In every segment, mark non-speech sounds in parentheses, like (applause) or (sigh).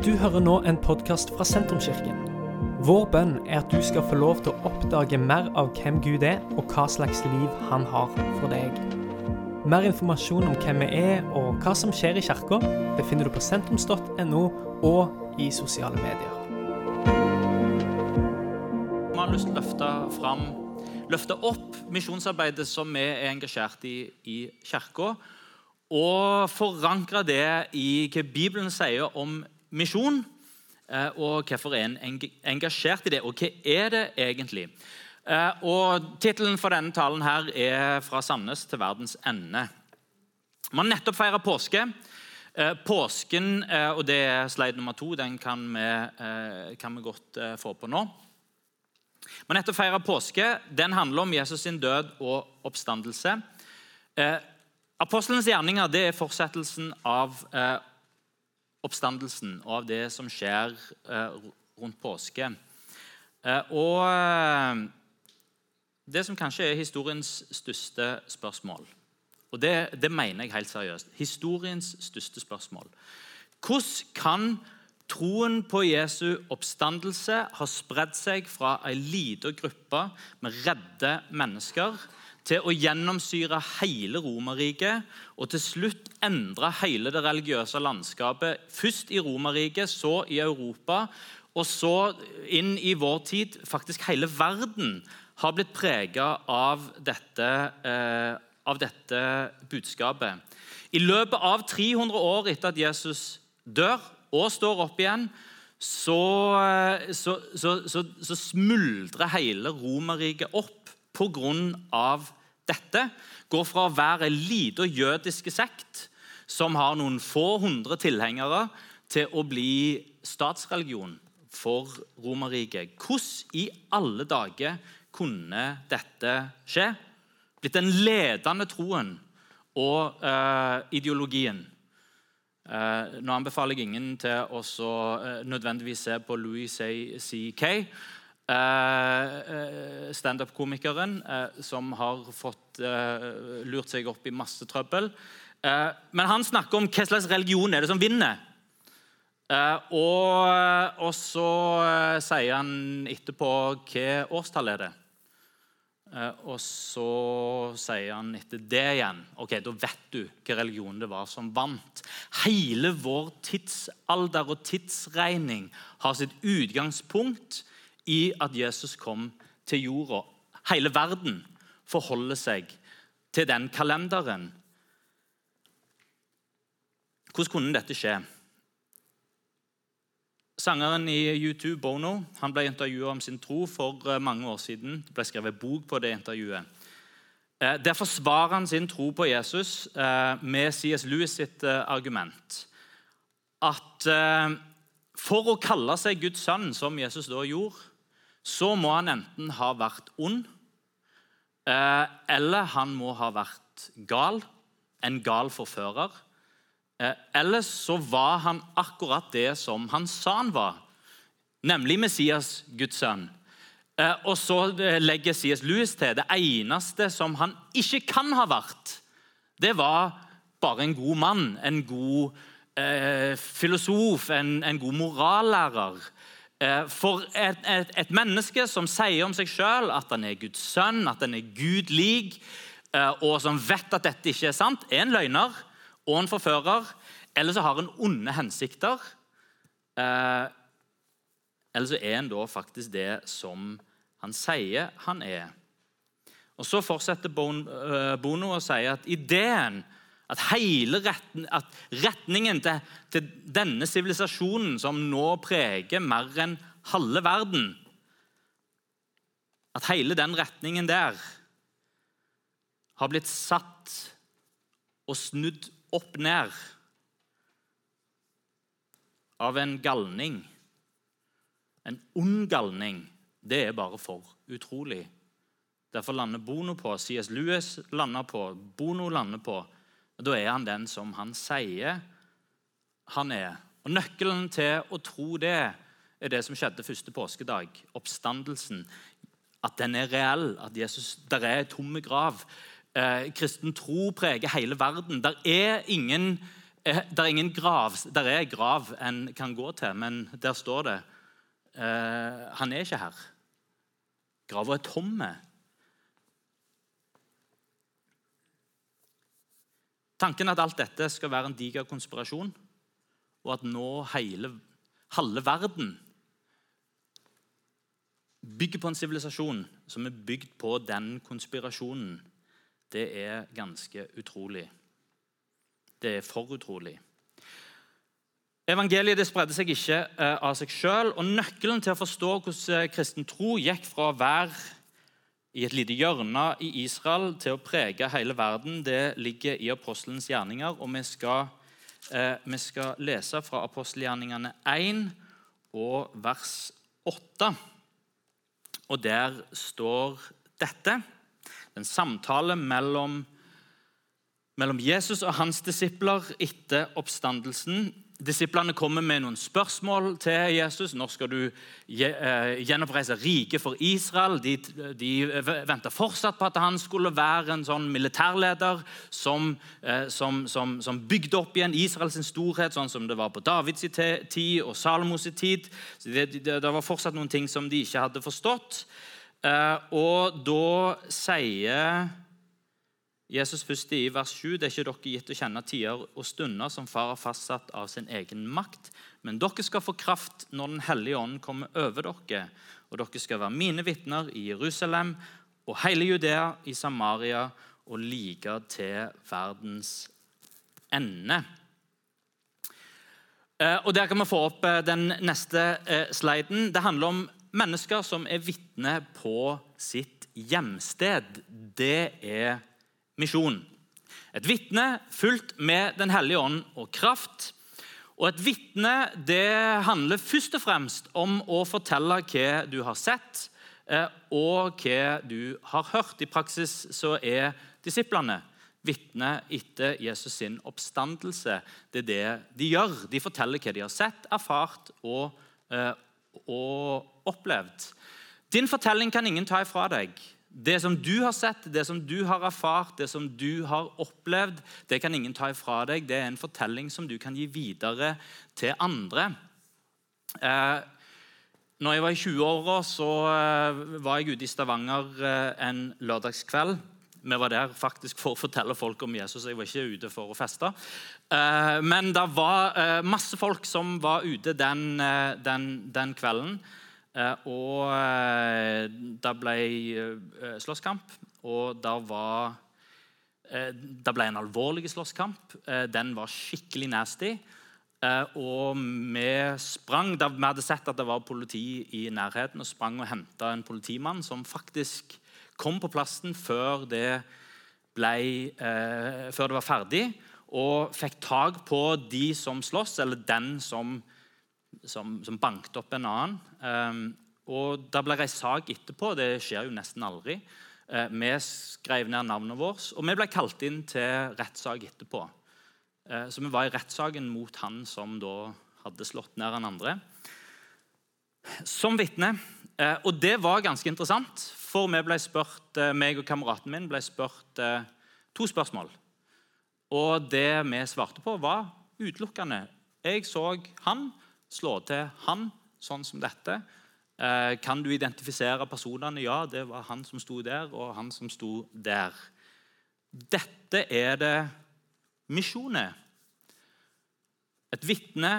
Du hører nå en podkast fra Sentrumskirken. Vår bønn er at du skal få lov til å oppdage mer av hvem Gud er, og hva slags liv han har for deg. Mer informasjon om hvem vi er og hva som skjer i kirka, befinner du på sentrums.no og i sosiale medier. Vi har lyst til å løfte fram, løfte opp misjonsarbeidet som vi er engasjert i i kirka, og forankre det i hva Bibelen sier om misjon, eh, og hvorfor er en engasjert i det, og hva er det egentlig? Eh, Og Tittelen for denne talen her er 'Fra Sandnes til verdens ende'. Man har nettopp feira påske. Eh, Påsken, og det er slide nummer to, den kan vi, kan vi godt få på nå. Men nettopp feira påske den handler om Jesus sin død og oppstandelse. Apostlenes gjerninger det er fortsettelsen av eh, oppstandelsen og av det som skjer eh, rundt påske. Eh, og eh, det som kanskje er historiens største spørsmål, og det, det mener jeg helt seriøst Historiens største spørsmål. Hvordan kan troen på Jesu oppstandelse ha spredd seg fra en liten gruppe med redde mennesker til å gjennomsyre hele Romerriket og til slutt endre hele det religiøse landskapet. Først i Romerriket, så i Europa, og så inn i vår tid. Faktisk hele verden har blitt prega av eh, av dette budskapet. I løpet av 300 år etter at Jesus dør og står opp igjen, så, eh, så, så, så, så smuldrer hele Romerriket opp pga. dette. Går fra å være en liten jødisk sekt som har noen få hundre tilhengere, til å bli statsreligion for Romerriket. Hvordan i alle dager kunne dette skje? Blitt den ledende troen og uh, ideologien. Uh, nå anbefaler jeg ingen til å eh, nødvendigvis se på Louis C.K., eh, standup-komikeren uh, som har fått uh, lurt seg opp i masse trøbbel. Men han snakker om hva slags religion er det som vinner. Og, og så sier han etterpå hva årstall er det og så sier han etter det igjen ok, Da vet du hva religion det var som vant. Hele vår tidsalder og tidsregning har sitt utgangspunkt i at Jesus kom til jorda. Hele verden forholder seg til den kalenderen. Hvordan kunne dette skje? Sangeren i U2, Bono, han ble intervjua om sin tro for eh, mange år siden. Det ble skrevet bok på det intervjuet. Eh, Der forsvarer han sin tro på Jesus eh, med C.S. Lewis sitt argument. At for å kalle seg Guds sønn, som Jesus da gjorde, så må han enten ha vært ond, eller han må ha vært gal, en gal forfører. Eller Ellers så var han akkurat det som han sa han var, nemlig Messias, Guds sønn. Eh, Og så eh, legger C.S. Lewis til det eneste som han ikke kan ha vært, det var bare en god mann, en god eh, filosof, en, en god morallærer. Eh, For et, et, et menneske som sier om seg sjøl at han er Guds sønn, at han er Gud lik, eh, og som vet at dette ikke er sant, er en løgner og en forfører, eller så har en onde hensikter. Eh, eller så er en da faktisk det som han sier han er. Og Så fortsetter Bono å si at ideen at hele retten, at retningen til, til denne sivilisasjonen, som nå preger mer enn halve verden At hele den retningen der har blitt satt og snudd opp ned av en galning. En ond galning. Det er bare for utrolig. Derfor lander Bono på, C.S. Lewis lander på, Bono lander på. Og Da er han den som han sier han er. Og Nøkkelen til å tro det er det som skjedde første påskedag. Oppstandelsen. At den er reell. At Jesus, der er en tomme grav. Eh, kristen tro preger hele verden. Der er ingen eh, der er ingen grav, der er grav en kan gå til, men der står det eh, Han er ikke her. Grava er tomme. Tanken at alt dette skal være en diger konspirasjon, og at nå hele, halve verden bygger på en sivilisasjon som er bygd på den konspirasjonen, det er ganske utrolig. Det er for utrolig. Evangeliet det spredde seg ikke eh, av seg sjøl. Nøkkelen til å forstå hvordan eh, kristen tro gikk fra å være i et lite hjørne i Israel til å prege hele verden, det ligger i apostelens gjerninger. Og vi skal, eh, vi skal lese fra apostelgjerningene 1 og vers 8. Og der står dette. En samtale mellom, mellom Jesus og hans disipler etter oppstandelsen Disiplene kommer med noen spørsmål til Jesus. Når skal du eh, gjenoppreise riket for Israel? De, de venta fortsatt på at han skulle være en sånn militærleder som, eh, som, som, som bygde opp igjen Israels storhet, sånn som det var på Davids tid og Salomos tid. Det, det, det var fortsatt noen ting som de ikke hadde forstått. Eh, og da sier Jesus først i vers 7. Det er ikke dere gitt å kjenne tider og stunder som far har fastsatt av sin egen makt. Men dere skal få kraft når Den hellige ånd kommer over dere. Og dere skal være mine vitner i Jerusalem og hele Judea, i Samaria og like til verdens ende. Eh, og Der kan vi få opp eh, den neste eh, sliden. Det handler om mennesker som er vitne på sitt hjemsted. Det er misjon. Et vitne fullt med Den hellige ånd og kraft. Og Et vitne handler først og fremst om å fortelle hva du har sett, eh, og hva du har hørt. I praksis så er disiplene vitne etter Jesus sin oppstandelse. Det er det de gjør. De forteller hva de har sett, erfart og, eh, og opplevd. Din fortelling kan ingen ta ifra deg. Det som du har sett, det som du har erfart, det som du har opplevd, det kan ingen ta ifra deg. Det er en fortelling som du kan gi videre til andre. Eh, når jeg var i 20-åra, så eh, var jeg ute i Stavanger eh, en lørdagskveld. Vi var der faktisk for å fortelle folk om Jesus. Jeg var ikke ute for å feste. Eh, men det var eh, masse folk som var ute den, eh, den, den kvelden. Eh, og eh, det ble eh, slåsskamp, og det var Det ble en alvorlig slåsskamp. Den var skikkelig nasty. Og vi sprang Vi hadde sett at det var politi i nærheten, og sprang og henta en politimann som faktisk kom på plassen før det, ble, før det var ferdig, og fikk tak på de som slåss, eller den som som, som banket opp en annen. Um, og Det ble reist sak etterpå. Det skjer jo nesten aldri. Uh, vi skrev ned navnet vårt, og vi ble kalt inn til rettssak etterpå. Uh, så vi var i rettssaken mot han som da hadde slått ned han andre. Som vitne. Uh, og det var ganske interessant, for vi ble spurt, meg og kameraten min ble spurt to spørsmål. Og det vi svarte på, var utelukkende. Jeg så han, slå til han, sånn som dette. Eh, kan du identifisere personene? Ja, det var han som sto der, og han som sto der. Dette er det misjonet. Et vitne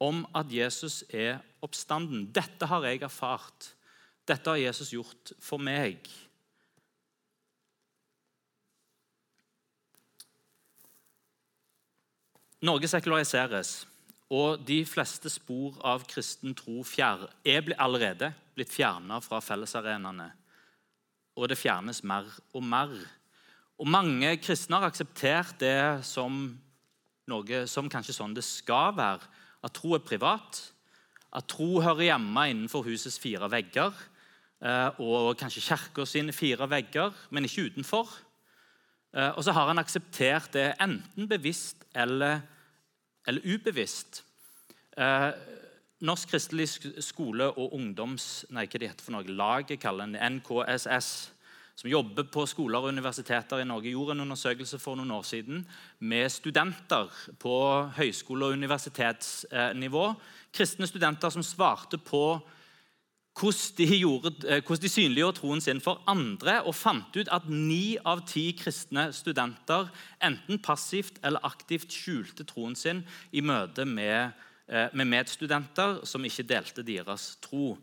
om at Jesus er oppstanden. Dette har jeg erfart. Dette har Jesus gjort for meg. Norge sekulariseres. Og de fleste spor av kristen tro er allerede blitt fjerna fra fellesarenaene. Og det fjernes mer og mer. Og Mange kristne har akseptert det som noe som kanskje sånn det skal være. At tro er privat. At tro hører hjemme innenfor husets fire vegger. Eh, og kanskje kirka sine fire vegger, men ikke utenfor. Eh, og så har han akseptert det enten bevisst eller eller ubevisst. Eh, Norsk kristelig skole- og ungdoms... Nei, hva det heter for noe? Laget kaller den NKSS. som jobber på skoler og universiteter i Norge, gjorde en undersøkelse for noen år siden med studenter på høyskole- og universitetsnivå. Kristne studenter som svarte på hvordan de, eh, de synliggjorde troen sin for andre, og fant ut at ni av ti kristne studenter enten passivt eller aktivt skjulte troen sin i møte med, eh, med medstudenter som ikke delte deres tro.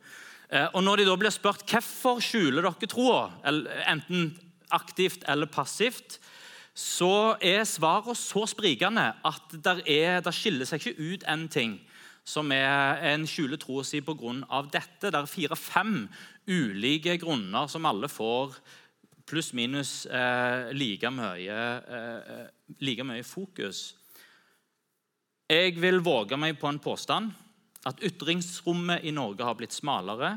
Eh, og Når de da blir spurt hvorfor skjuler dere troa, enten aktivt eller passivt, så er svaret så sprikende at det skiller seg ikke ut en ting som er en skjuler troa si pga. dette. Det er fire-fem ulike grunner som alle får pluss-minus eh, like, eh, like, mye fokus. Jeg vil våge meg på en påstand at ytringsrommet i Norge har blitt smalere.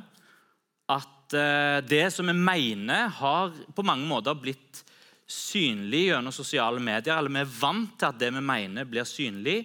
At eh, det som vi mener, har på mange måter blitt synlig gjennom sosiale medier. Eller vi er vant til at det vi mener, blir synlig.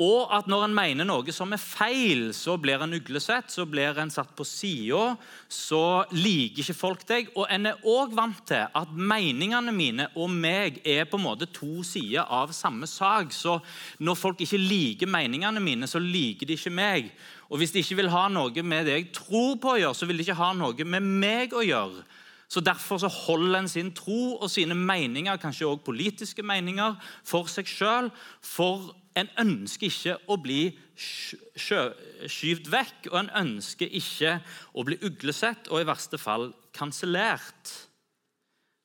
Og at når en mener noe som er feil, så blir en uglesett, så blir en satt på sida, så liker ikke folk deg. Og en er òg vant til at meningene mine og meg er på en måte to sider av samme sak. Så når folk ikke liker meningene mine, så liker de ikke meg. Og hvis de ikke vil ha noe med det jeg tror på å gjøre, så vil de ikke ha noe med meg å gjøre. Så Derfor så holder en sin tro og sine meninger, kanskje også politiske meninger, for seg sjøl. For en ønsker ikke å bli skyvd vekk, og en ønsker ikke å bli uglesett og i verste fall kansellert.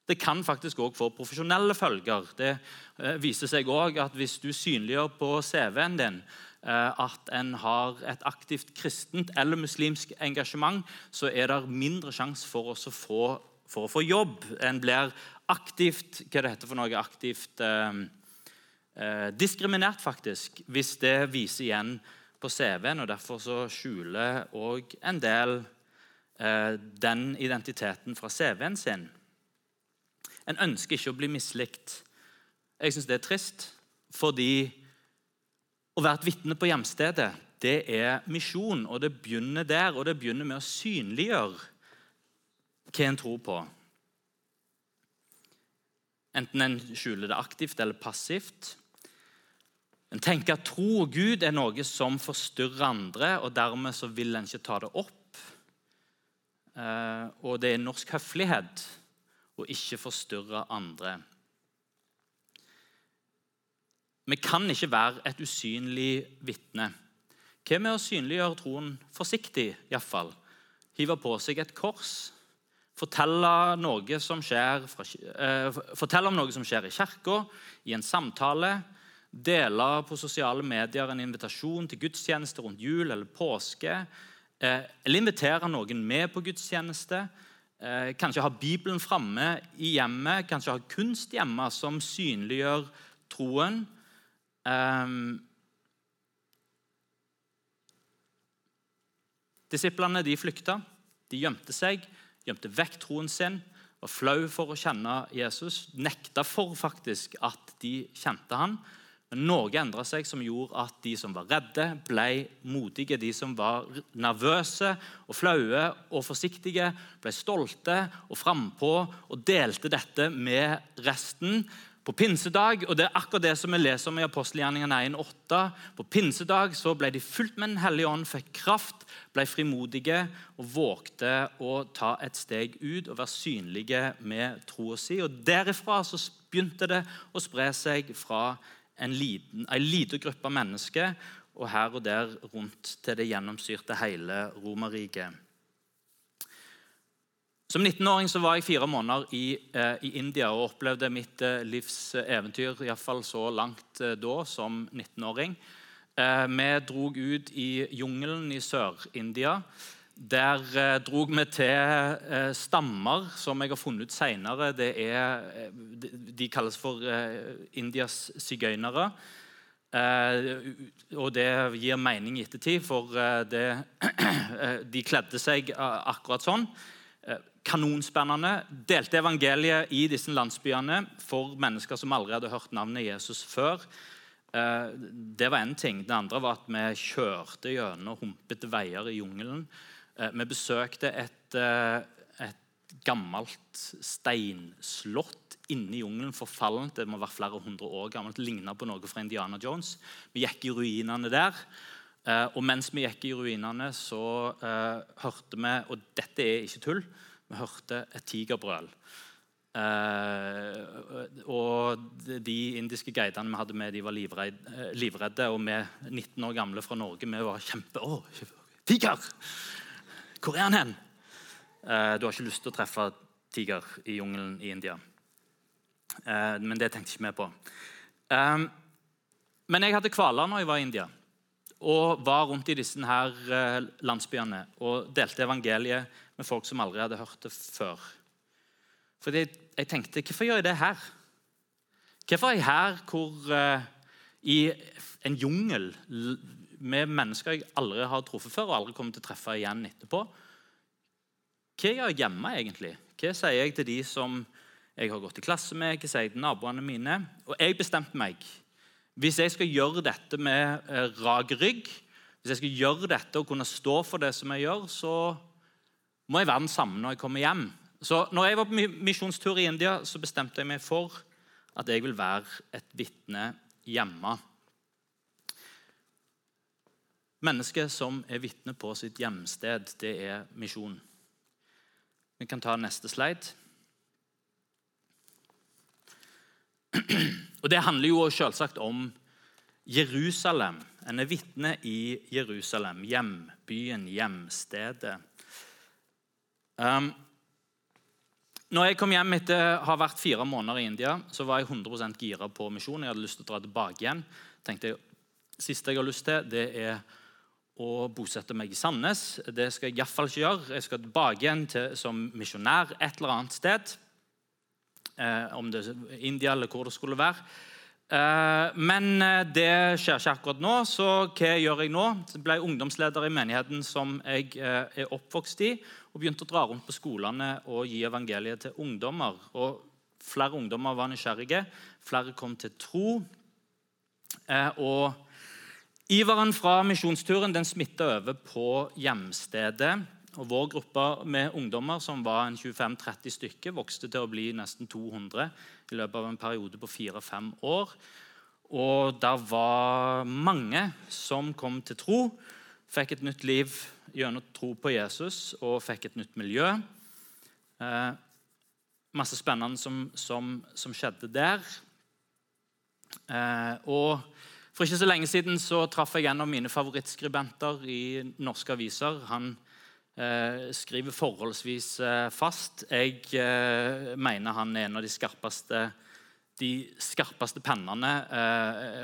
Det kan faktisk òg få profesjonelle følger. Det eh, viser seg òg at hvis du synliggjør på CV-en din eh, at en har et aktivt kristent eller muslimsk engasjement, så er det mindre sjanse for å få for å få jobb. En blir aktivt hva det heter for noe, aktivt eh, eh, diskriminert, faktisk, hvis det viser igjen på CV-en. og Derfor så skjuler òg en del eh, den identiteten fra CV-en sin. En ønsker ikke å bli mislikt. Jeg syns det er trist, fordi å være et vitne på hjemstedet det er misjon, og det begynner der. Og det begynner med å synliggjøre hva en tror på. Enten en skjuler det aktivt eller passivt. En tenker at tro og Gud er noe som forstyrrer andre, og dermed så vil en ikke ta det opp. Eh, og det er norsk høflighet å ikke forstyrre andre. Vi kan ikke være et usynlig vitne. Hva med å synliggjøre troen forsiktig, iallfall? Hive på seg et kors fortelle, noe som skjer fra, uh, fortelle om noe som skjer i kirka, i en samtale. Dele på sosiale medier en invitasjon til gudstjeneste rundt jul eller påske. Uh, eller invitere noen med på gudstjeneste. Uh, kanskje ha Bibelen framme i hjemmet, kanskje ha kunst hjemme som synliggjør troen. Um, Disiplene de flykta, de gjemte seg gjemte vekk troen sin, var flau for å kjenne Jesus, nekta for faktisk at de kjente han. Men noe endra seg som gjorde at de som var redde, ble modige. De som var nervøse og flaue og forsiktige, ble stolte og frampå og delte dette med resten på pinsedag, og det er akkurat det som vi leser om i apostelgjerningene 1,8. På pinsedag så ble de fulgt med Den hellige ånd, fikk kraft, ble frimodige og vågte å ta et steg ut og være synlige med troa si. Og Derifra så begynte det å spre seg fra en liten, en liten gruppe mennesker og her og der rundt til det gjennomsyrte hele Romerriket. Som 19-åring så var jeg fire måneder i, eh, i, India og opplevde mitt eh, livs eventyr, iallfall så langt eh, da, som 19-åring. Eh, vi dro ut i jungelen i Sør-India. Der eh, drog vi til eh, stammer som jeg har funnet ut senere. De, de kalles for Indias sigøynere. og det gir mening i ettertid, for det, (clears throat) de kledde seg akkurat sånn kanonspennende. Delte evangeliet i disse landsbyene for mennesker som aldri hadde hørt navnet Jesus før. Eh, det var én ting. Det andre var at vi kjørte gjennom humpete veier i jungelen. Eh, vi besøkte et, eh, et gammelt steinslott inni jungelen. Forfallent. Det må være flere hundre år gammelt. Ligna på noe fra Indiana Jones. Vi gikk i ruinene der. Og mens vi gikk i ruinene, så hørte vi Og dette er ikke tull. Vi hørte et tigerbrøl. Uh, og de indiske guidene vi hadde med, de var livredde, eh, livredde. Og vi 19 år gamle fra Norge vi var kjempe... Å, tiger! Hvor er han hen? Uh, du har ikke lyst til å treffe tiger i jungelen i India. Uh, men det tenkte ikke vi på. Men jeg hadde kvaler når jeg var i India og var rundt i disse her eh, landsbyene og delte evangeliet med folk som aldri hadde hørt det før. Fordi jeg tenkte hvorfor gjør jeg det her? Hvorfor er jeg her hvor, uh, i en jungel med mennesker jeg aldri har truffet før og aldri kommer til å treffe igjen etterpå? Hva gjør jeg hjemme, egentlig? Hva sier jeg til de som jeg har gått i klasse med? Hva sier jeg til naboene mine? Og jeg bestemte meg hvis jeg skal gjøre dette med eh, rak rygg, hvis jeg skal gjøre dette og kunne stå for det som jeg gjør, så må jeg være den samme når jeg kommer hjem. Så når jeg var på misjonstur i India, så bestemte jeg meg for at jeg vil være et vitne hjemme. Mennesket som er vitne på sitt hjemsted, det er misjon. Vi kan ta neste slide. (clears throat) Og Det handler jo selvsagt om Jerusalem. En er vitne i Jerusalem, hjembyen, hjemstedet. Um, når jeg kom hjem etter å ha vært fire måneder i India, så var jeg 100% gira på misjon. Jeg hadde lyst til å dra tilbake igjen. tenkte jeg, siste jeg har lyst til, det er å bosette meg i Sandnes. Det skal jeg iallfall ikke gjøre. Jeg skal tilbake igjen til, som misjonær et eller annet sted om det er India eller hvor det skulle være. Eh, men eh, det skjer ikke akkurat nå, så hva gjør jeg nå? Jeg ble ungdomsleder i menigheten som jeg eh, er oppvokst i, og begynte å dra rundt på skolene og gi evangeliet til ungdommer. Og Flere ungdommer var nysgjerrige, flere kom til tro. Eh, og Iveren fra misjonsturen den smitta over på hjemstedet. Og Vår gruppe med ungdommer som var 25-30 stykker, vokste til å bli nesten 200 i løpet av en periode på 4-5 år. Og der var mange som kom til tro, fikk et nytt liv gjennom tro på Jesus og fikk et nytt miljø. Eh, masse spennende som, som, som skjedde der. Eh, og For ikke så lenge siden så traff jeg en av mine favorittskribenter i norske aviser. Han Eh, skriver forholdsvis eh, fast. Jeg eh, mener han er en av de skarpeste, de skarpeste pennene,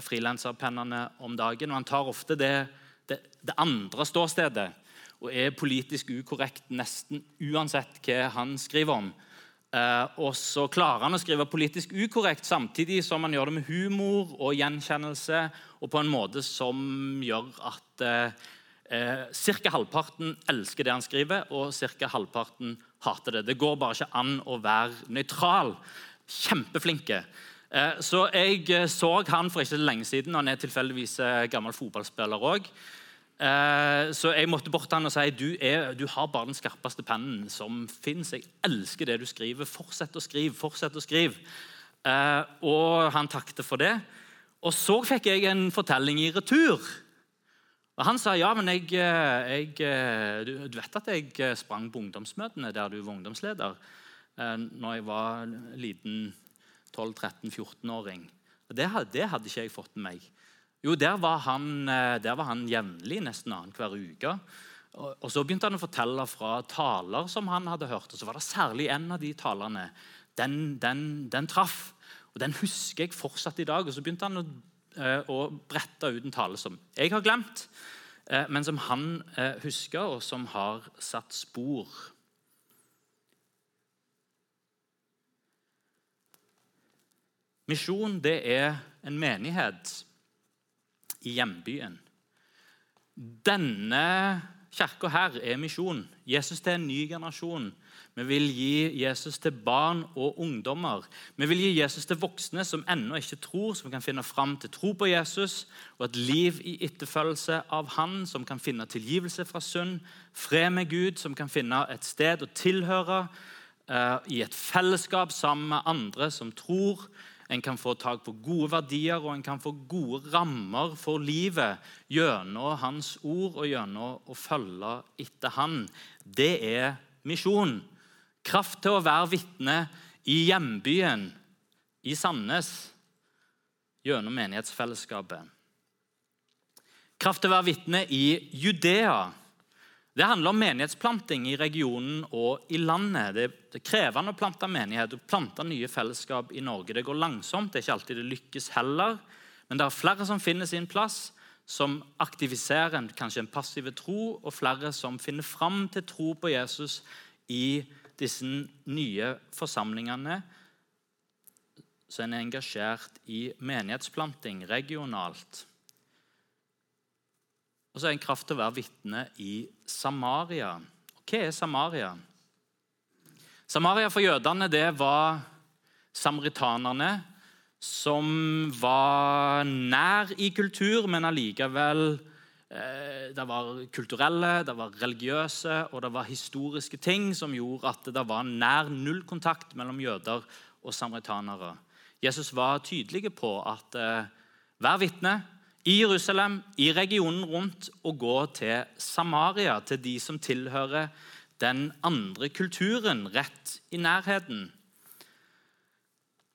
frilanserpennene om dagen. Og han tar ofte det, det, det andre ståstedet og er politisk ukorrekt nesten uansett hva han skriver om. Eh, og så klarer han å skrive politisk ukorrekt samtidig som han gjør det med humor og gjenkjennelse, og på en måte som gjør at eh, Eh, Ca. halvparten elsker det han skriver, og ca. halvparten hater det. Det går bare ikke an å være nøytral. Kjempeflinke. Eh, så Jeg eh, så han for ikke lenge siden. Han er tilfeldigvis eh, gammel fotballspiller òg. Så jeg måtte bort til han og si du, er, du har bare den skarpeste pennen som fins. Jeg elsker det du skriver. Fortsett å skrive, fortsett å skrive. Og han takket for det. Og så fikk jeg en fortelling i retur. Og Han sa ja, men jeg, eh, jeg, eh, du, du, vet at jeg eh, sprang på ungdomsmøtene der du var ungdomsleder når jeg var liten 12-13-14-åring. Det, det, hadde ikke jeg fått med meg. Jo, Der var han, der var han jevnlig, nesten annenhver uke. Og, og Så begynte han å fortelle fra taler som han hadde hørt. og Så var det særlig en av de talerne. Den, den, den traff. Og Den husker jeg fortsatt i dag. og Så begynte han å og bretta ut en tale som jeg har glemt, eh, men som han eh, husker, og som har satt spor. Misjon det er en menighet i hjembyen. Denne kirka her er misjon. Jesus til en ny generasjon. Vi vil gi Jesus til barn og ungdommer. Vi vil gi Jesus til voksne som ennå ikke tror, som kan finne fram til tro på Jesus og et liv i etterfølgelse av Han, som kan finne tilgivelse fra synd, fred med Gud, som kan finne et sted å tilhøre, uh, i et fellesskap sammen med andre som tror. En kan få tak på gode verdier og en kan få gode rammer for livet gjennom hans ord og gjennom å følge etter han. Det er misjon. Kraft til å være vitne i hjembyen, i Sandnes, gjennom menighetsfellesskapet. Kraft til å være vitne i Judea. Det handler om menighetsplanting i regionen og i landet. Det er krevende å plante menighet og plante nye fellesskap i Norge. Det går langsomt, det er ikke alltid det lykkes heller. Men det er flere som finner sin plass, som aktiviserer en, kanskje en passiv tro, og flere som finner fram til tro på Jesus i disse nye forsamlingene. Så er engasjert i menighetsplanting regionalt. Og så er en kraft til å være vitne i Samaria. Og Hva er Samaria? Samaria for jødene det var samaritanerne som var nær i kultur, men allikevel Det var kulturelle, det var religiøse og det var historiske ting som gjorde at det var nær null kontakt mellom jøder og samaritanere. Jesus var tydelig på at eh, vær vitne, i Jerusalem, i regionen rundt, og gå til Samaria, til de som tilhører den andre kulturen rett i nærheten.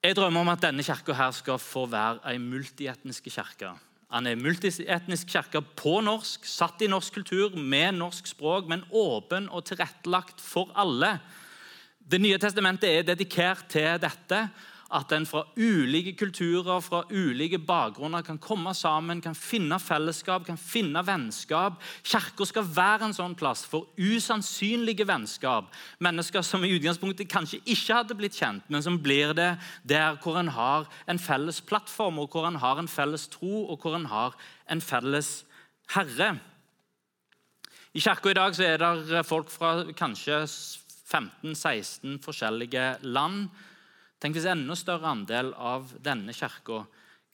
Jeg drømmer om at denne kirka skal få være ei multietniske kirke. Han er multietnisk kirke på norsk, satt i norsk kultur, med norsk språk, men åpen og tilrettelagt for alle. Det nye testamentet er dedikert til dette at en fra ulike kulturer fra ulike bakgrunner kan komme sammen, kan finne fellesskap, kan finne vennskap. Kirka skal være en sånn plass for usannsynlige vennskap. Mennesker som i utgangspunktet kanskje ikke hadde blitt kjent, men som blir det der hvor en har en felles plattform, og hvor en har en felles tro, og hvor en har en felles herre. I kirka i dag er det folk fra kanskje 15-16 forskjellige land Tenk hvis enda større andel av denne kirka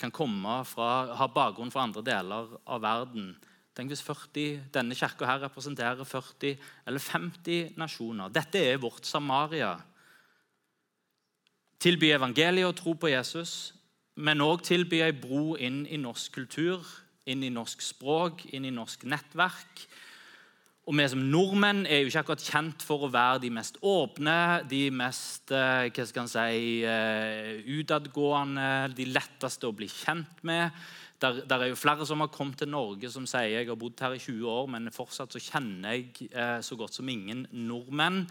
kan komme fra, ha bakgrunn fra andre deler av verden. Tenk hvis 40, denne kirka her representerer 40 eller 50 nasjoner. Dette er vårt Samaria. Tilby evangeliet og tro på Jesus, men òg tilby ei bro inn i norsk kultur, inn i norsk språk, inn i norsk nettverk og Vi som nordmenn er jo ikke akkurat kjent for å være de mest åpne, de mest eh, hva skal si, eh, utadgående, de letteste å bli kjent med. Der, der, er jo flere som har kommet til Norge som sier jeg har bodd her i 20 år, men fortsatt så kjenner jeg eh, så godt som ingen nordmenn.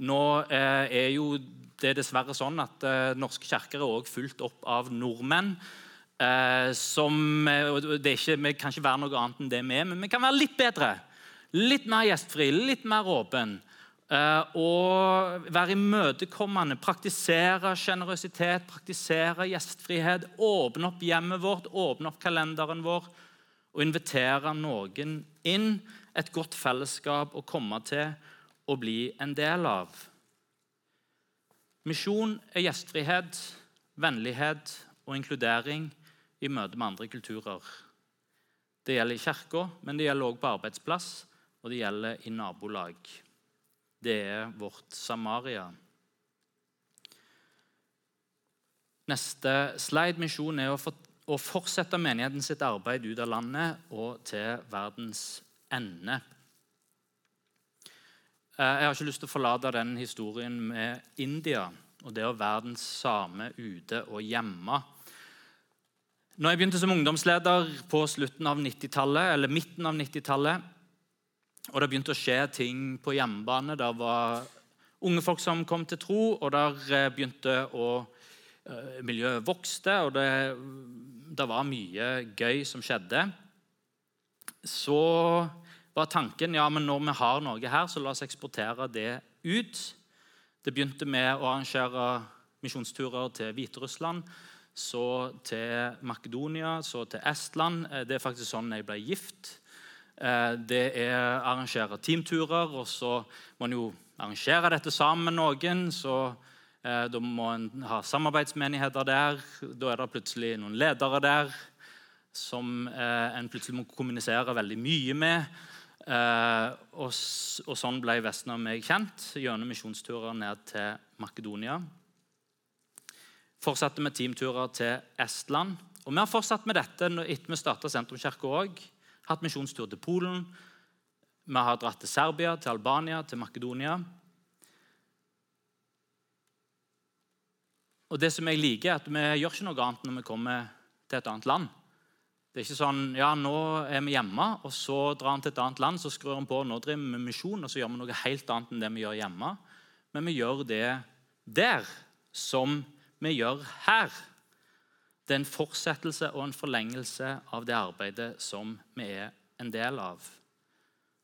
Nå er jo det dessverre sånn at norske kirker er også fulgt opp av nordmenn. som, det ikke, Vi kan ikke være noe annet enn det vi er, men vi kan være litt bedre. Litt mer gjestfri, litt mer åpen. Eh, og være imøtekommende, praktisere sjenerøsitet, praktisere gjestfrihet. Åpne opp hjemmet vårt, åpne opp kalenderen vår og invitere noen inn. Et godt fellesskap å komme til og bli en del av. Misjon er gjestfrihet, vennlighet og inkludering i møte med andre kulturer. Det gjelder i kirka, men det gjelder også på arbeidsplass og det gjelder i nabolag. Det er vårt Samaria. Neste slide misjon er å, fortsette menigheten sitt arbeid ut av landet og til verdens ende. Eh, jeg har ikke lyst til å forlate den historien med India og det å være den samme ute og hjemme. Når jeg begynte som ungdomsleder på slutten av 90-tallet, eller midten av 90-tallet, og det begynte å skje ting på hjemmebane. Det var unge folk som kom til tro, og der eh, begynte å eh, Miljøet vokste, og det, det var mye gøy som skjedde. Så var tanken ja, men når vi har noe her, så la oss eksportere det ut. Det begynte med å arrangere misjonsturer til Hviterussland, så til Makedonia, så til Estland. Eh, det er faktisk sånn jeg ble gift. Eh, det er arrangere teamturer, og så må en jo arrangere dette sammen med noen. så eh, Da må en ha samarbeidsmenigheter der. Da er det plutselig noen ledere der som eh, en plutselig må kommunisere veldig mye med. Og, sånn ble Vestna og meg kjent gjennom misjonsturer ned til Makedonia. Fortsatte med teamturer til Estland. Og Vi har fortsatt med dette etter vi starta Sentrumskirka òg. Hatt misjonstur til Polen. Vi har dratt til Serbia, til Albania, til Makedonia. Og det som jeg liker, er at Vi gjør ikke noe annet når vi kommer til et annet land. Det er ikke sånn ja, nå er vi hjemme, og så drar han til et annet land, så skrur han på, nå driver vi med misjon, og så gjør vi noe helt annet enn det vi gjør hjemme. Men vi gjør det der som vi gjør her. Det er en fortsettelse og en forlengelse av det arbeidet som vi er en del av.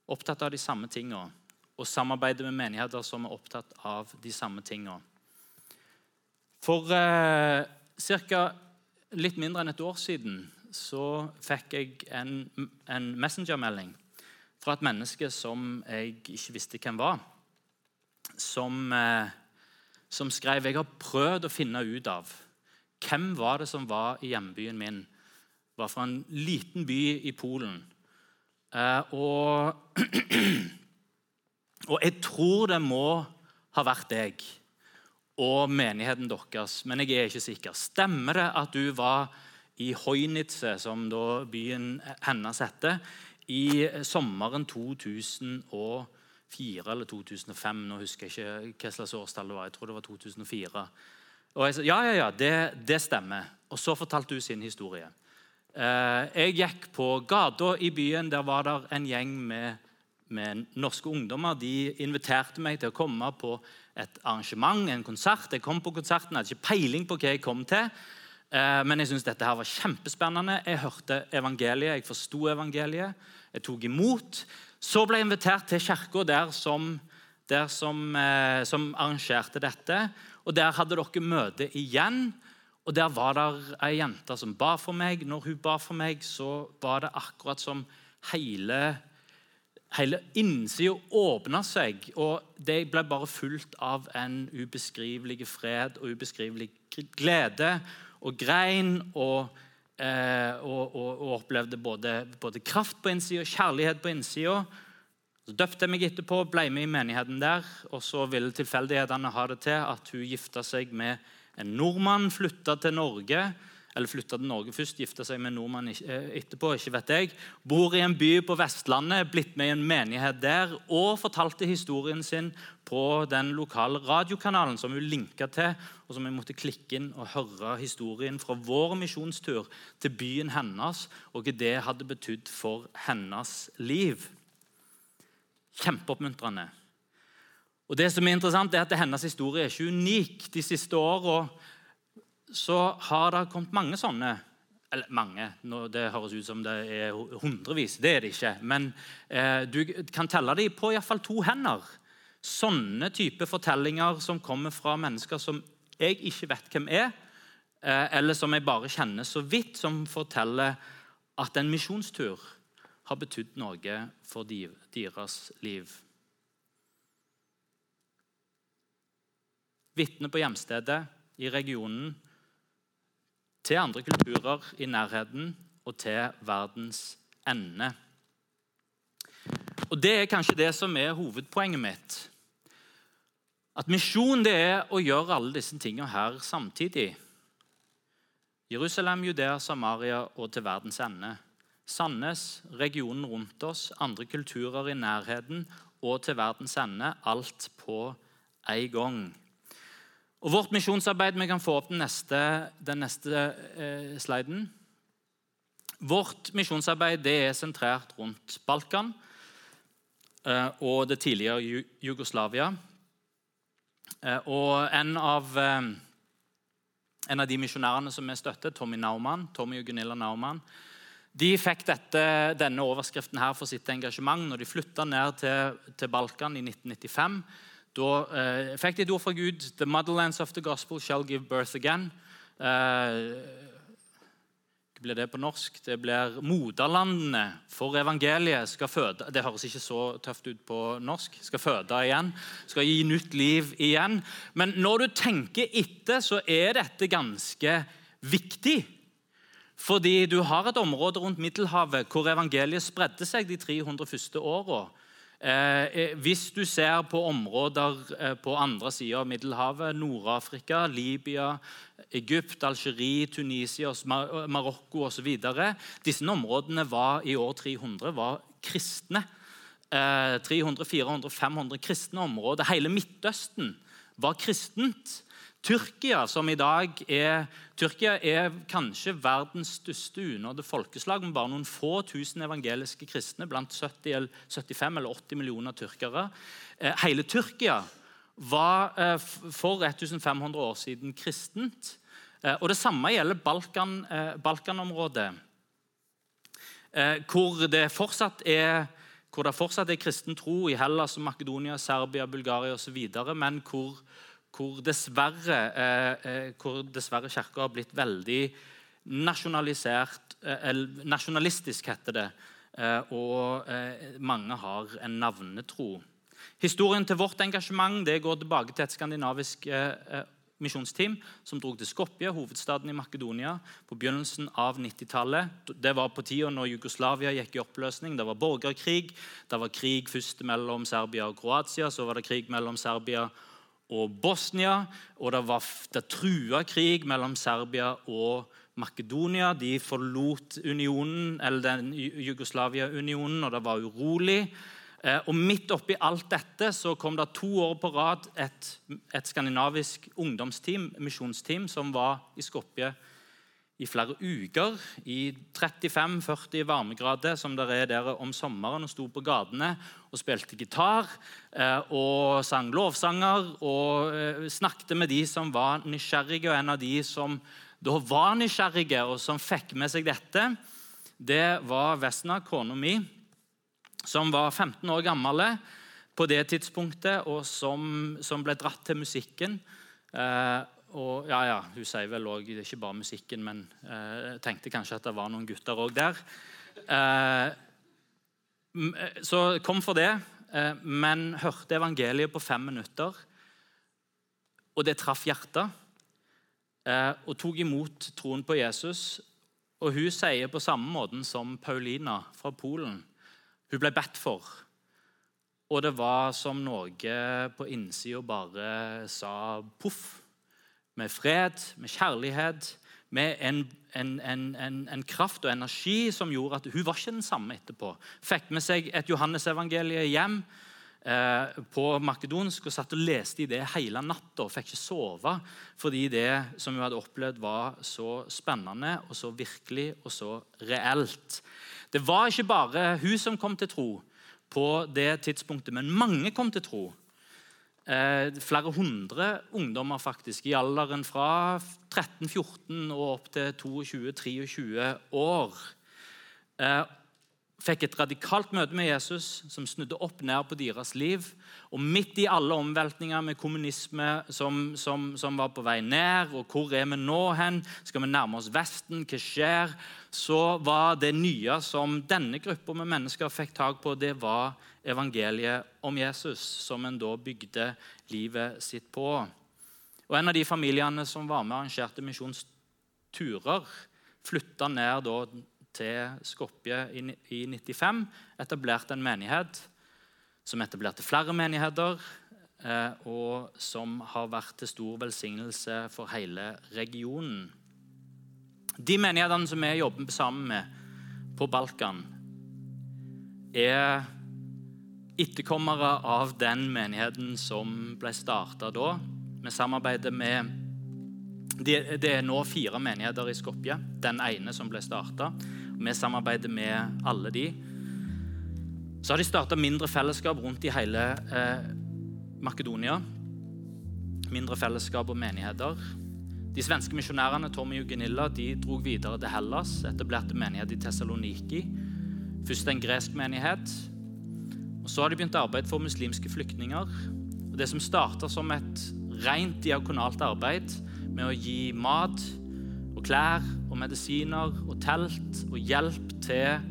Opptatt av de samme tingene. Og samarbeider med menigheter som er opptatt av de samme tingene. For eh, ca. litt mindre enn et år siden så fikk jeg en, en messengermelding fra et menneske som jeg ikke visste hvem var. Som, eh, som skrev jeg har prøvd å finne ut av hvem var det som var i hjembyen min. Var fra en liten by i Polen. Eh, og, (clears throat) og jeg tror det må ha vært deg og menigheten deres, men jeg er ikke sikker. Stemmer det at du var i Hoinitze, som da byen hennes heter, i sommeren 2004 eller 2005. Nå husker jeg ikke hva slags årstall det var. Jeg tror det var 2004. Og jeg sa ja, ja, ja, det, det stemmer. Og så fortalte hun sin historie. Eh, jeg gikk på gata i byen. Der var det en gjeng med, med norske ungdommer. De inviterte meg til å komme på et arrangement, en konsert. Jeg kom på konserten, hadde ikke peiling på hva jeg kom til. Eh, men jeg syntes dette her var kjempespennende. Jeg hørte evangeliet, jeg forsto evangeliet. Jeg tok imot. Så ble jeg invitert til kirka der, som, der som, eh, som, arrangerte dette. Og Der hadde dere møte igjen. Og Der var det ei jente som ba for meg. Når hun ba for meg, så var det akkurat som hele Hele innsida åpna seg, og det ble bare fulgt av en ubeskrivelig fred og ubeskrivelig glede og grein og, eh, og, og, og opplevde både, både, kraft på innsida og kjærlighet på innsida. Så døpte jeg meg etterpå, ble med i menigheten der. Og så ville tilfeldighetene ha det til at hun gifta seg med en nordmann, flytta til Norge eller flytta til Norge først, gifta seg med en nordmann eh, etterpå. ikke vet jeg, Bor i en by på Vestlandet, blitt med i en menighet der og fortalte historien sin på den lokale radiokanalen som hun linka til, og som jeg måtte klikke inn og høre historien fra vår misjonstur til byen hennes, og hva det hadde betydd for hennes liv. Kjempeoppmuntrende. Og det som er interessant er at Hennes historie er ikke unik. De siste åra har det kommet mange sånne eller mange, Det høres ut som det er hundrevis. Det er det ikke. Men eh, du kan telle dem på iallfall to hender. Sånne type fortellinger som kommer fra mennesker som jeg ikke vet hvem er, eh, eller som jeg bare kjenner så vidt, som forteller at en misjonstur har betydd noe for deres liv. Vitner på hjemstedet i regionen til andre kulturer i nærheten og til verdens ende. Og Det er kanskje det som er hovedpoenget mitt. At misjon det er å gjøre alle disse tingene her samtidig. Jerusalem, Judea, Samaria og til verdens ende. Sandnes, regionen rundt oss, andre kulturer i nærheten og til verdens ende. Alt på en gang. Og Vårt misjonsarbeid Vi kan få opp den neste, den neste eh, sliden. Vårt misjonsarbeid det er sentrert rundt Balkan eh, og det tidligere Jugoslavia. Eh, og en av, eh, en av de misjonærene som vi støtter, Tommy Naumann, Tommy og Gunilla Naumann, de fikk dette, denne overskriften her for sitt engasjement når de flytta ned til, til Balkan i 1995. Da eh, fikk de et ord fra Gud. The motherlands of the gospel shall give birth again. Eh, blir det på norsk? Det blir moderlandene for evangeliet skal føde Det høres ikke så tøft ut på norsk. Skal føde igjen. Skal gi nytt liv igjen. Men når du tenker etter, så er dette ganske viktig. Fordi du har et område rundt Middelhavet hvor evangeliet spredde seg de 300 første åra. Eh, hvis du ser på områder eh, på andre sida av Middelhavet, Nord-Afrika, Libya, Egypt, Algerie, Tunisia, Mar Marokko osv. Disse områdene var i år 300 var kristne. Eh, 300, 400, 500 kristne områder. Hele Midtøsten var kristent. Tyrkia, som i dag er, Tyrkia er kanskje verdens største unådde folkeslag med bare noen få tusen evangeliske kristne blant 70, 75 eller 80 millioner tyrkere. Eh, hele Tyrkia var eh, for 1500 år siden kristent. Eh, og Det samme gjelder Balkan, Balkanområdet, hvor det fortsatt er hvor det fortsatt er kristen tro i Hellas, Makedonia, Serbia, Bulgaria osv., men hvor hvor dessverre, eh, eh, dessverre kirka har blitt veldig nasjonalisert eh, Nasjonalistisk, heter det. Eh, og eh, mange har en navnetro. Historien til vårt engasjement det går tilbake til et skandinavisk eh, misjonsteam som dro til Skopje, hovedstaden i Makedonia, på begynnelsen av 90-tallet. Det var på tida når Jugoslavia gikk i oppløsning. Det var borgerkrig. Det var krig først mellom Serbia og Kroatia, så var det krig mellom Serbia og og Bosnia. Og det var det trua krig mellom Serbia og Makedonia. De forlot unionen, eller den Jugoslavia-unionen, og det var urolig. Eh, og Midt oppi alt dette så kom det to år på rad et, et skandinavisk ungdomsteam, misjonsteam som var i Skopje i flere uker i 35-40 varmegrader som det er der om sommeren, og sto på gatene og spilte gitar eh, og sang lovsanger og eh, snakket med de som var nysgjerrige. Og en av de som da var nysgjerrige, og som fikk med seg dette, det var Vesna, kona mi, som var 15 år gammel på det tidspunktet, og som, som ble dratt til musikken. Eh, og ja, ja, Hun sier vel òg ikke bare musikken, men eh, tenkte kanskje at det var noen gutter òg der. Eh, eh, så kom for det, men hørte evangeliet på fem minutter. Og det traff hjertet. Og tok imot troen på Jesus. Og hun sier på samme måten som Paulina fra Polen. Hun ble bedt for. Og det var som noe på innsida bare sa poff med fred, med kjærlighet, med en, en, en, en, kraft og energi som gjorde at hun var ikke den samme etterpå. Fikk med seg et Johannes-evangelie hjem eh, på makedonsk og satt og leste i det hele natta og fikk ikke sove fordi det som hun hadde opplevd, var så spennende og så virkelig og så reelt. Det var ikke bare hun som kom til tro på det tidspunktet, men mange kom til tro eh, flere hundre ungdommer faktisk, i alderen fra 13-14 og opp til 22-23 år. Eh, fikk et radikalt møte med Jesus som snudde opp ned på deres liv. Og midt i alle omveltninger med kommunisme som, som, som, var på vei ned, og hvor er vi nå hen? Skal vi nærme oss Vesten? Hva skjer? Så var det nye som denne gruppa med mennesker fikk tak på, det var evangeliet om Jesus, som en da bygde livet sitt på. Og En av de familiene som var med og arrangerte misjonsturer, flytta ned til Skopje i 1995, etablerte en menighet som etablerte flere menigheter, eh, og som har vært til stor velsignelse for hele regionen. De menighetene som vi jobber sammen med på Balkan, er etterkommere av den menigheten som ble starta da. Vi samarbeider med det, er nå fire menigheter i Skopje. Den ene som ble starta. Vi samarbeider med alle de. Så har de starta mindre fellesskap rundt i hele eh, Makedonia. Mindre fellesskap og menigheter. De svenske misjonærene Tommy og Gunilla de dro videre til Hellas, etablerte menighet i Tessaloniki. Først en gresk menighet, og Så har de begynt arbeid for muslimske flyktninger. Og Det som starta som et rent diakonalt arbeid med å gi mat og klær og medisiner og telt og hjelp til,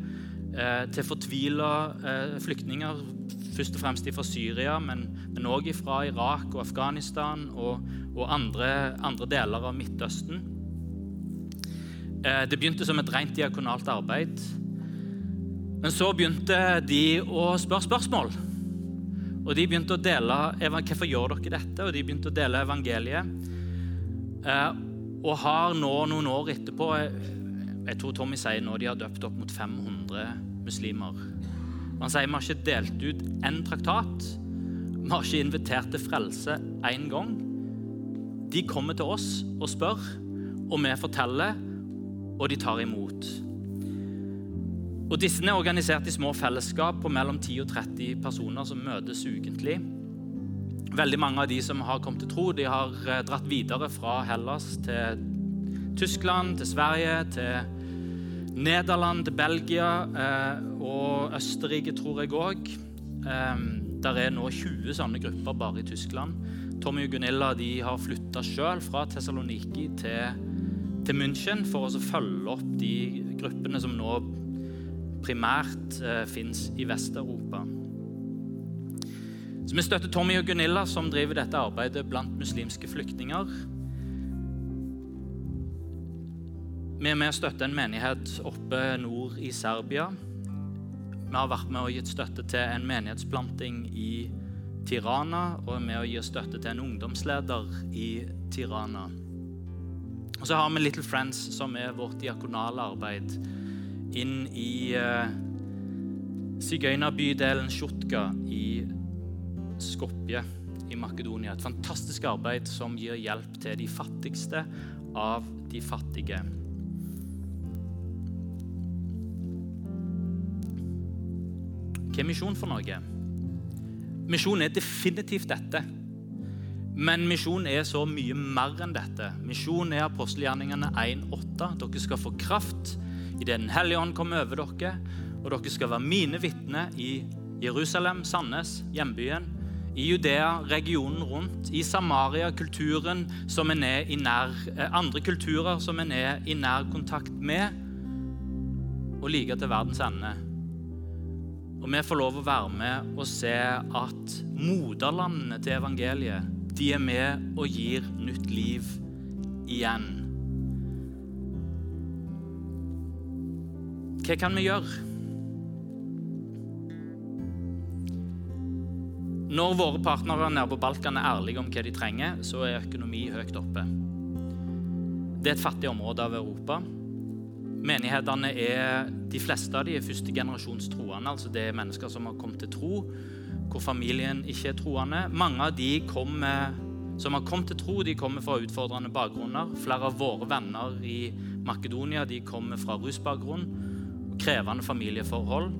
eh, til fortvila eh, flyktninger, først og fremst fra Syria, men òg fra Irak og Afghanistan og, og andre, andre, deler av Midtøsten. Eh, det begynte som et rent diakonalt arbeid. Men så begynte de å spørre spørsmål. Og de begynte å dele hvorfor gjør dere dette, og de begynte å dele evangeliet. Eh, og har nå noen år etterpå Jeg tror Tommy sier nå de har døpt opp mot 500 muslimer. Han sier vi har ikke delt ut én traktat. Vi har ikke invitert til frelse én gang. De kommer til oss og spør, og vi forteller, og de tar imot. Og Disse er organisert i små fellesskap på mellom 10 og 30 personer som møtes ukentlig. Veldig mange av de som har kommet til tro, de har eh, dratt videre fra Hellas til Tyskland, til Sverige, til Nederland, til Belgia eh, og Østerrike, tror jeg òg. Eh, der er nå 20 sånne grupper bare i Tyskland. Tommy og Gunilla de har flytta sjøl fra Tessaloniki til, til München for å følge opp de gruppene som nå primært eh, fins i Vest-Europa. Så Vi støtter Tommy og Gunilla, som driver dette arbeidet blant muslimske flyktninger. Vi er med å støtte en menighet oppe nord i Serbia. Vi har vært med og gitt støtte til en menighetsplanting i Tirana, og er med å gi støtte til en ungdomsleder i Tirana. Og så har vi Little Friends, som er vårt diakonale arbeid inn i uh, sigøynerbydelen Sjutka i Skopje i Makedonia. Et fantastisk arbeid som gir hjelp til de fattigste av de fattige. Hva er misjon for noe? Misjon er definitivt dette. Men misjon er så mye mer enn dette. Misjon er apostelgjerningene 1,8. Dere skal få kraft idet Den hellige ånd kommer over dere, og dere skal være mine vitner i Jerusalem, Sandnes, hjembyen, i Judea, regionen rundt, i Samaria, kulturen som en er i nær, eh, andre kulturer som en er i nær kontakt med, og like til verdens ende. Og vi får lov å være med og se at moderlandene til evangeliet de er med og gir nytt liv igjen. Hva kan vi gjøre? Når våre partnere nede på Balkan er ærlige om hva de trenger, så er økonomi høyt oppe. Det er et fattig område av Europa. Menighetene er, De fleste av de er førstegenerasjons troende. altså Det er mennesker som har kommet til tro, hvor familien ikke er troende. Mange av de kommer, som har kommet til tro, de kommer fra utfordrende bakgrunner. Flere av våre venner i Makedonia de kommer fra rusbakgrunn krevende familieforhold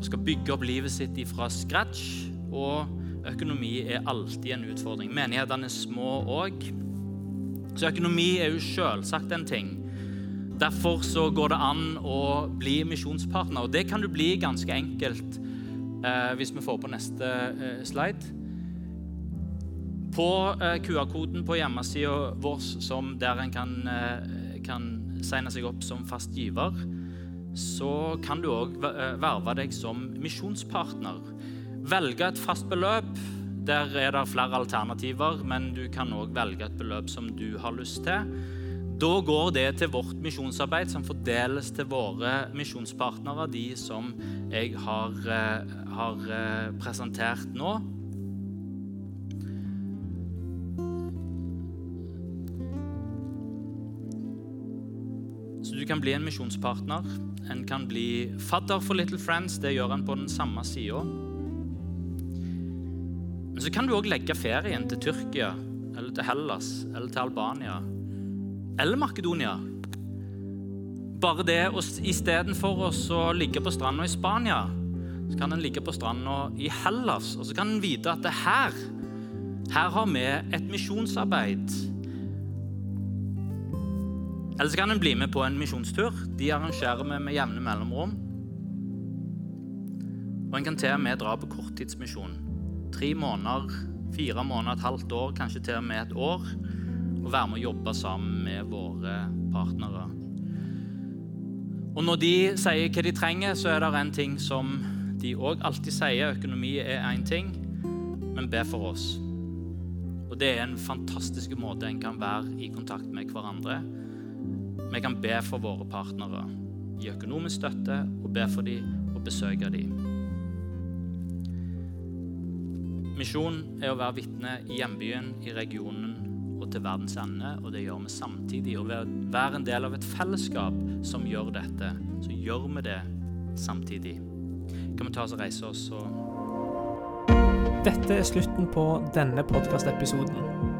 og skal bygge opp livet sitt fra scratch. Og økonomi er alltid en utfordring. Menighetene er små òg. Så økonomi er jo selvsagt en ting. Derfor så går det an å bli misjonspartner. Og det kan du bli ganske enkelt eh, hvis vi får på neste eh, slide. På eh, QR-koden på hjemmesida vår der en kan, eh, kan signe seg opp som fast giver, så kan du òg eh, verve deg som misjonspartner. Velge et fast beløp. Der er det flere alternativer, men du kan òg velge et beløp som du har lyst til. Da går det til vårt misjonsarbeid, som fordeles til våre misjonspartnere, de som jeg har, eh, har eh, presentert nå. Du kan bli en misjonspartner. En kan bli fadder for Little Friends. Det gjør en på den samme sida. Men så kan du òg legge ferien til Tyrkia eller til Hellas eller til Albania eller Makedonia. Bare det istedenfor å ligge på stranda i Spania, så kan en ligge på stranda i Hellas. Og så kan en vite at det her, her har vi et misjonsarbeid eller så kan en bli med på en misjonstur. De arrangerer vi med jevne mellomrom. Og en kan til og med dra på korttidsmisjon. Tre måneder, fire måneder, et halvt år, kanskje til og med et år. Og være med å jobbe sammen med våre partnere. Og når de sier hva de trenger, så er det en ting som de òg alltid sier. Økonomi er én ting, men be for oss. Og det er en fantastisk måte en kan være i kontakt med hverandre Vi kan be for våre partnere, gi økonomisk støtte og be for dem og besøke dem. Misjon er å være vitne i hjembyen, i regionen og til verdens ende. Og det gjør vi samtidig. Og ved å være en del av et fellesskap som gjør dette, så gjør vi det samtidig. Kan vi ta oss og reise oss og Dette er slutten på denne podkastepisoden.